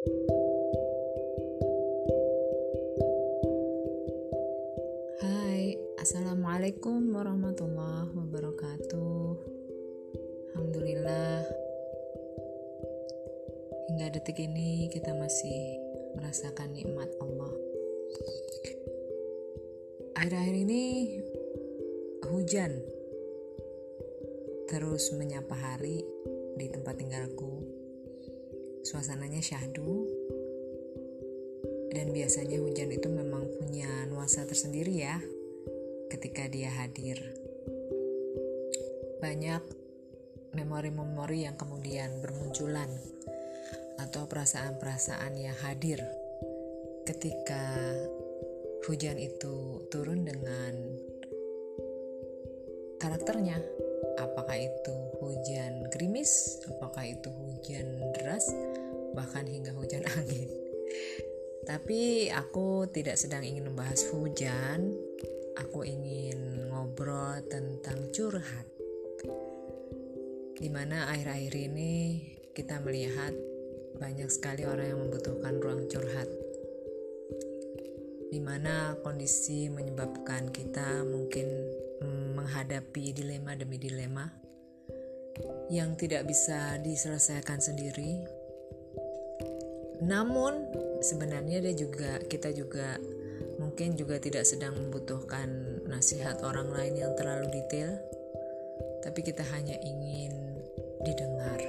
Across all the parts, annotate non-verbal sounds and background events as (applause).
Hai, Assalamualaikum warahmatullahi wabarakatuh. Alhamdulillah Hingga detik ini kita masih merasakan nikmat Allah. Akhir-akhir ini hujan terus menyapa hari di tempat tinggalku Suasananya syahdu dan biasanya hujan itu memang punya nuansa tersendiri ya ketika dia hadir. Banyak memori-memori yang kemudian bermunculan atau perasaan-perasaan yang hadir ketika hujan itu turun dengan karakternya. Apakah itu hujan gerimis, apakah itu hujan deras, bahkan hingga hujan (laughs) angin. Tapi aku tidak sedang ingin membahas hujan. Aku ingin ngobrol tentang curhat. Di mana akhir-akhir ini kita melihat banyak sekali orang yang membutuhkan ruang curhat. Di mana kondisi menyebabkan kita mungkin menghadapi dilema demi dilema yang tidak bisa diselesaikan sendiri. Namun sebenarnya dia juga kita juga mungkin juga tidak sedang membutuhkan nasihat orang lain yang terlalu detail tapi kita hanya ingin didengar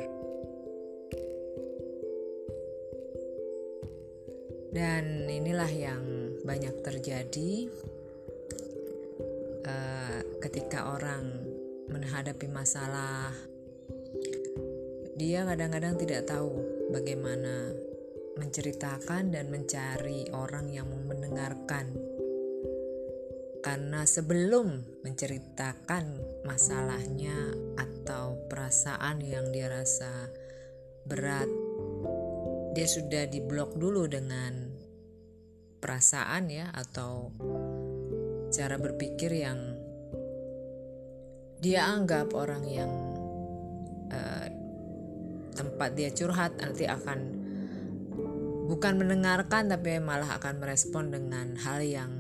dan inilah yang banyak terjadi uh, ketika orang menghadapi masalah dia kadang-kadang tidak tahu bagaimana menceritakan dan mencari orang yang mau mendengarkan. Karena sebelum menceritakan masalahnya atau perasaan yang dia rasa berat, dia sudah diblok dulu dengan perasaan ya atau cara berpikir yang dia anggap orang yang uh, tempat dia curhat nanti akan bukan mendengarkan tapi malah akan merespon dengan hal yang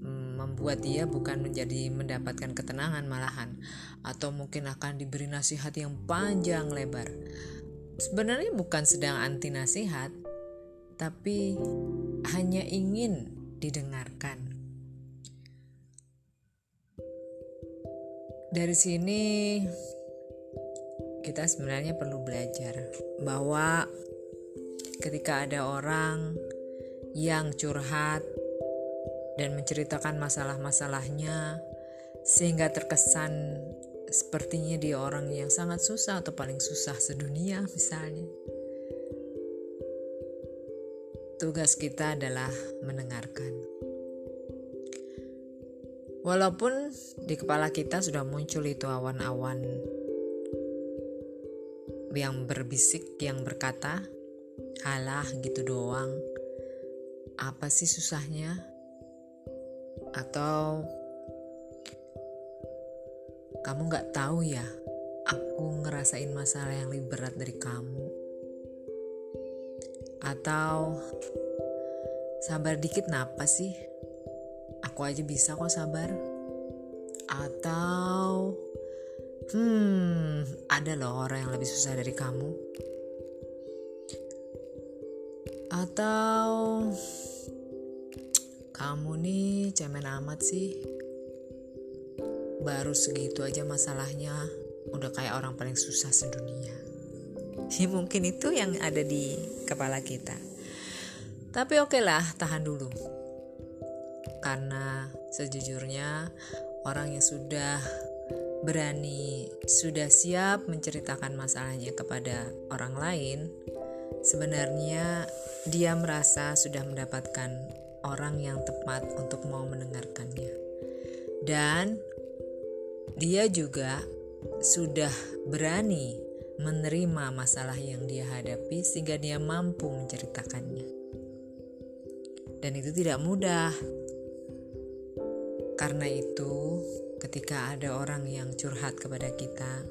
mm, membuat dia bukan menjadi mendapatkan ketenangan malahan atau mungkin akan diberi nasihat yang panjang lebar. Sebenarnya bukan sedang anti nasihat, tapi hanya ingin didengarkan. Dari sini kita sebenarnya perlu belajar bahwa ketika ada orang yang curhat dan menceritakan masalah-masalahnya sehingga terkesan sepertinya dia orang yang sangat susah atau paling susah sedunia (laughs) misalnya. Tugas kita adalah mendengarkan. Walaupun di kepala kita sudah muncul itu awan-awan yang berbisik, yang berkata, Alah gitu doang. Apa sih susahnya? Atau kamu gak tahu ya, aku ngerasain masalah yang lebih berat dari kamu. Atau sabar dikit napa sih? Aku aja bisa kok sabar. Atau hmm, ada loh orang yang lebih susah dari kamu atau kamu nih cemen amat sih. Baru segitu aja masalahnya udah kayak orang paling susah sedunia. (laughs) Ya mungkin itu yang ada di kepala kita. Tapi oke okay lah, tahan dulu. Karena sejujurnya orang yang sudah berani, sudah siap menceritakan masalahnya kepada orang lain, sebenarnya dia merasa sudah mendapatkan orang yang tepat untuk mau mendengarkannya. Dan dia juga sudah berani menerima masalah yang dia hadapi sehingga dia mampu menceritakannya. Dan itu tidak mudah. Karena itu, ketika ada orang yang curhat kepada kita,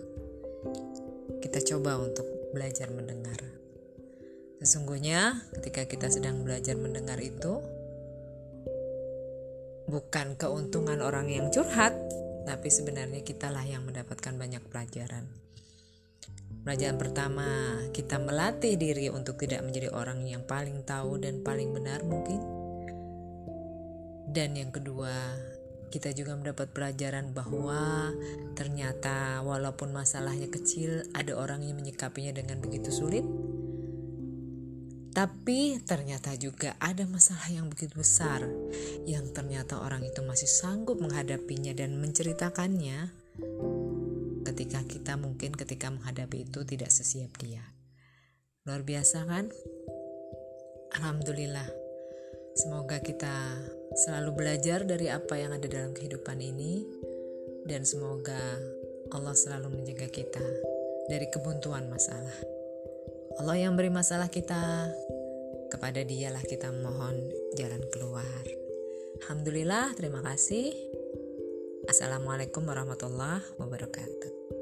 kita coba untuk belajar mendengar Sesungguhnya, ketika kita sedang belajar mendengar itu, bukan keuntungan orang yang curhat, tapi sebenarnya kitalah yang mendapatkan banyak pelajaran. Pelajaran pertama, kita melatih diri untuk tidak menjadi orang yang paling tahu dan paling benar mungkin. Dan yang kedua, kita juga mendapat pelajaran bahwa ternyata walaupun masalahnya kecil, ada orang yang menyikapinya dengan begitu sulit. Tapi ternyata juga ada masalah yang begitu besar yang ternyata orang itu masih sanggup menghadapinya dan menceritakannya ketika kita mungkin ketika menghadapi itu tidak sesiap dia. Luar biasa kan? Alhamdulillah. Semoga kita selalu belajar dari apa yang ada dalam kehidupan ini dan semoga Allah selalu menjaga kita dari kebuntuan masalah. Allah yang beri masalah kita, kepada dialah kita mohon jalan keluar. Alhamdulillah, terima kasih. Assalamualaikum warahmatullahi wabarakatuh.